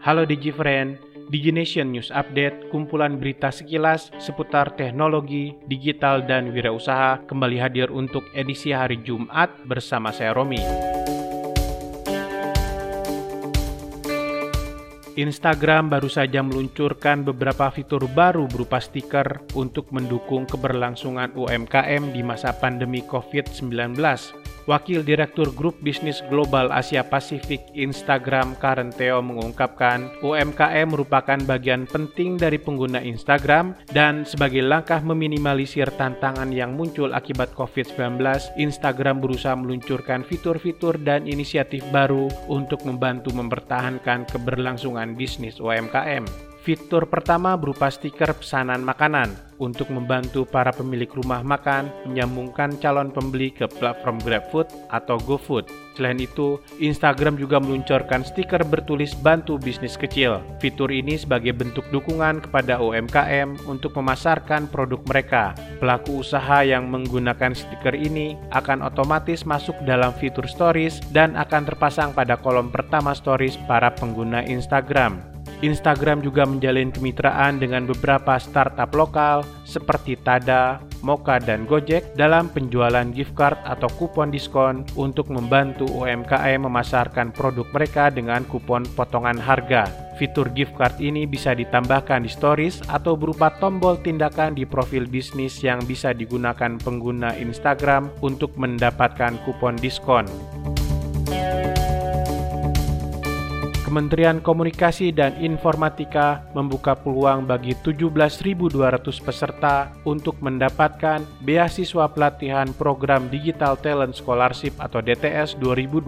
Halo DigiFriend, DigiNation News Update, kumpulan berita sekilas seputar teknologi, digital, dan wirausaha kembali hadir untuk edisi hari Jumat bersama saya Romi. Instagram baru saja meluncurkan beberapa fitur baru berupa stiker untuk mendukung keberlangsungan UMKM di masa pandemi COVID-19. Wakil Direktur Grup Bisnis Global Asia Pasifik Instagram Karen Theo mengungkapkan, UMKM merupakan bagian penting dari pengguna Instagram dan sebagai langkah meminimalisir tantangan yang muncul akibat COVID-19, Instagram berusaha meluncurkan fitur-fitur dan inisiatif baru untuk membantu mempertahankan keberlangsungan bisnis UMKM. Fitur pertama berupa stiker pesanan makanan untuk membantu para pemilik rumah makan menyambungkan calon pembeli ke platform GrabFood atau GoFood. Selain itu, Instagram juga meluncurkan stiker bertulis bantu bisnis kecil. Fitur ini sebagai bentuk dukungan kepada UMKM untuk memasarkan produk mereka. Pelaku usaha yang menggunakan stiker ini akan otomatis masuk dalam fitur stories dan akan terpasang pada kolom pertama stories para pengguna Instagram. Instagram juga menjalin kemitraan dengan beberapa startup lokal seperti Tada, Moka, dan Gojek dalam penjualan gift card atau kupon diskon untuk membantu UMKM memasarkan produk mereka dengan kupon potongan harga. Fitur gift card ini bisa ditambahkan di stories atau berupa tombol tindakan di profil bisnis yang bisa digunakan pengguna Instagram untuk mendapatkan kupon diskon. Kementerian Komunikasi dan Informatika membuka peluang bagi 17.200 peserta untuk mendapatkan beasiswa pelatihan program Digital Talent Scholarship atau DTS 2020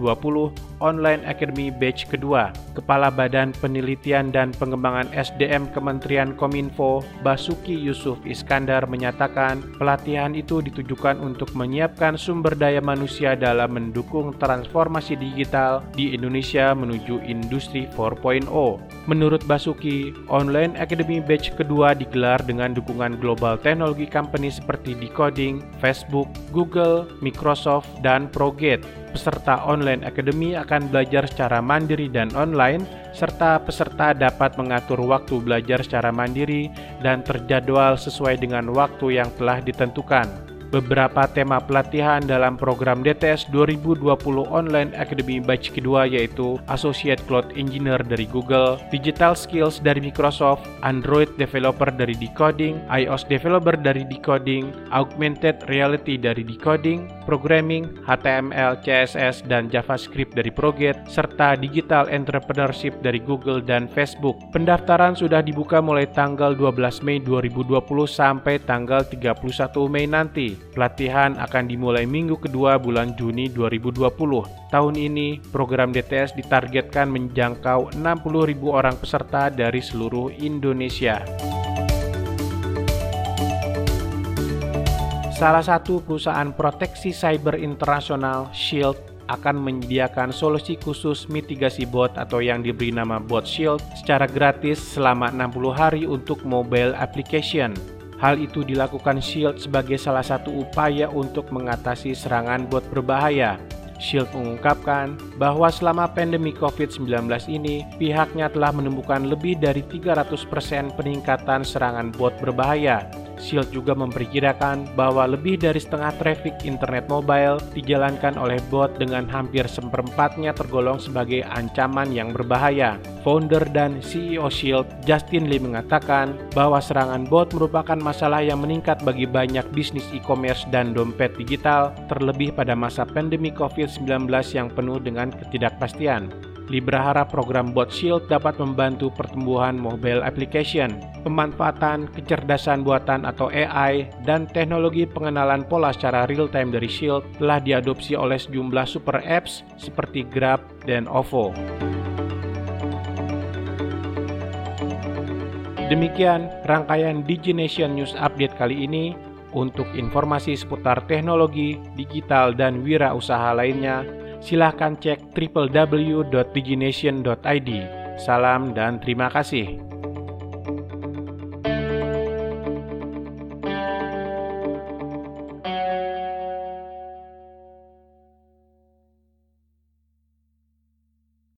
Online Academy Batch kedua. Kepala Badan Penelitian dan Pengembangan SDM Kementerian Kominfo Basuki Yusuf Iskandar menyatakan pelatihan itu ditujukan untuk menyiapkan sumber daya manusia dalam mendukung transformasi digital di Indonesia menuju industri Industri 4.0. Menurut Basuki, Online Academy Batch kedua digelar dengan dukungan global teknologi company seperti Decoding, Facebook, Google, Microsoft, dan Progate. Peserta Online Academy akan belajar secara mandiri dan online, serta peserta dapat mengatur waktu belajar secara mandiri dan terjadwal sesuai dengan waktu yang telah ditentukan. Beberapa tema pelatihan dalam program DTS 2020 Online Academy Batch kedua yaitu Associate Cloud Engineer dari Google, Digital Skills dari Microsoft, Android Developer dari Decoding, iOS Developer dari Decoding, Augmented Reality dari Decoding, Programming, HTML, CSS, dan JavaScript dari Proget, serta Digital Entrepreneurship dari Google dan Facebook. Pendaftaran sudah dibuka mulai tanggal 12 Mei 2020 sampai tanggal 31 Mei nanti. Pelatihan akan dimulai minggu kedua bulan Juni 2020. Tahun ini, program DTS ditargetkan menjangkau 60.000 orang peserta dari seluruh Indonesia. Salah satu perusahaan proteksi cyber internasional, Shield, akan menyediakan solusi khusus mitigasi bot atau yang diberi nama Bot Shield secara gratis selama 60 hari untuk mobile application. Hal itu dilakukan Shield sebagai salah satu upaya untuk mengatasi serangan bot berbahaya. Shield mengungkapkan bahwa selama pandemi COVID-19 ini, pihaknya telah menemukan lebih dari 300% peningkatan serangan bot berbahaya Shield juga memperkirakan bahwa lebih dari setengah traffic internet mobile dijalankan oleh bot dengan hampir seperempatnya tergolong sebagai ancaman yang berbahaya. Founder dan CEO Shield, Justin Lee mengatakan bahwa serangan bot merupakan masalah yang meningkat bagi banyak bisnis e-commerce dan dompet digital, terlebih pada masa pandemi COVID-19 yang penuh dengan ketidakpastian. Lee berharap program Bot Shield dapat membantu pertumbuhan mobile application, pemanfaatan kecerdasan buatan atau AI, dan teknologi pengenalan pola secara real-time dari Shield telah diadopsi oleh sejumlah super apps seperti Grab dan OVO. Demikian rangkaian DigiNation News Update kali ini. Untuk informasi seputar teknologi, digital, dan wirausaha lainnya, silahkan cek www.digination.id. Salam dan terima kasih.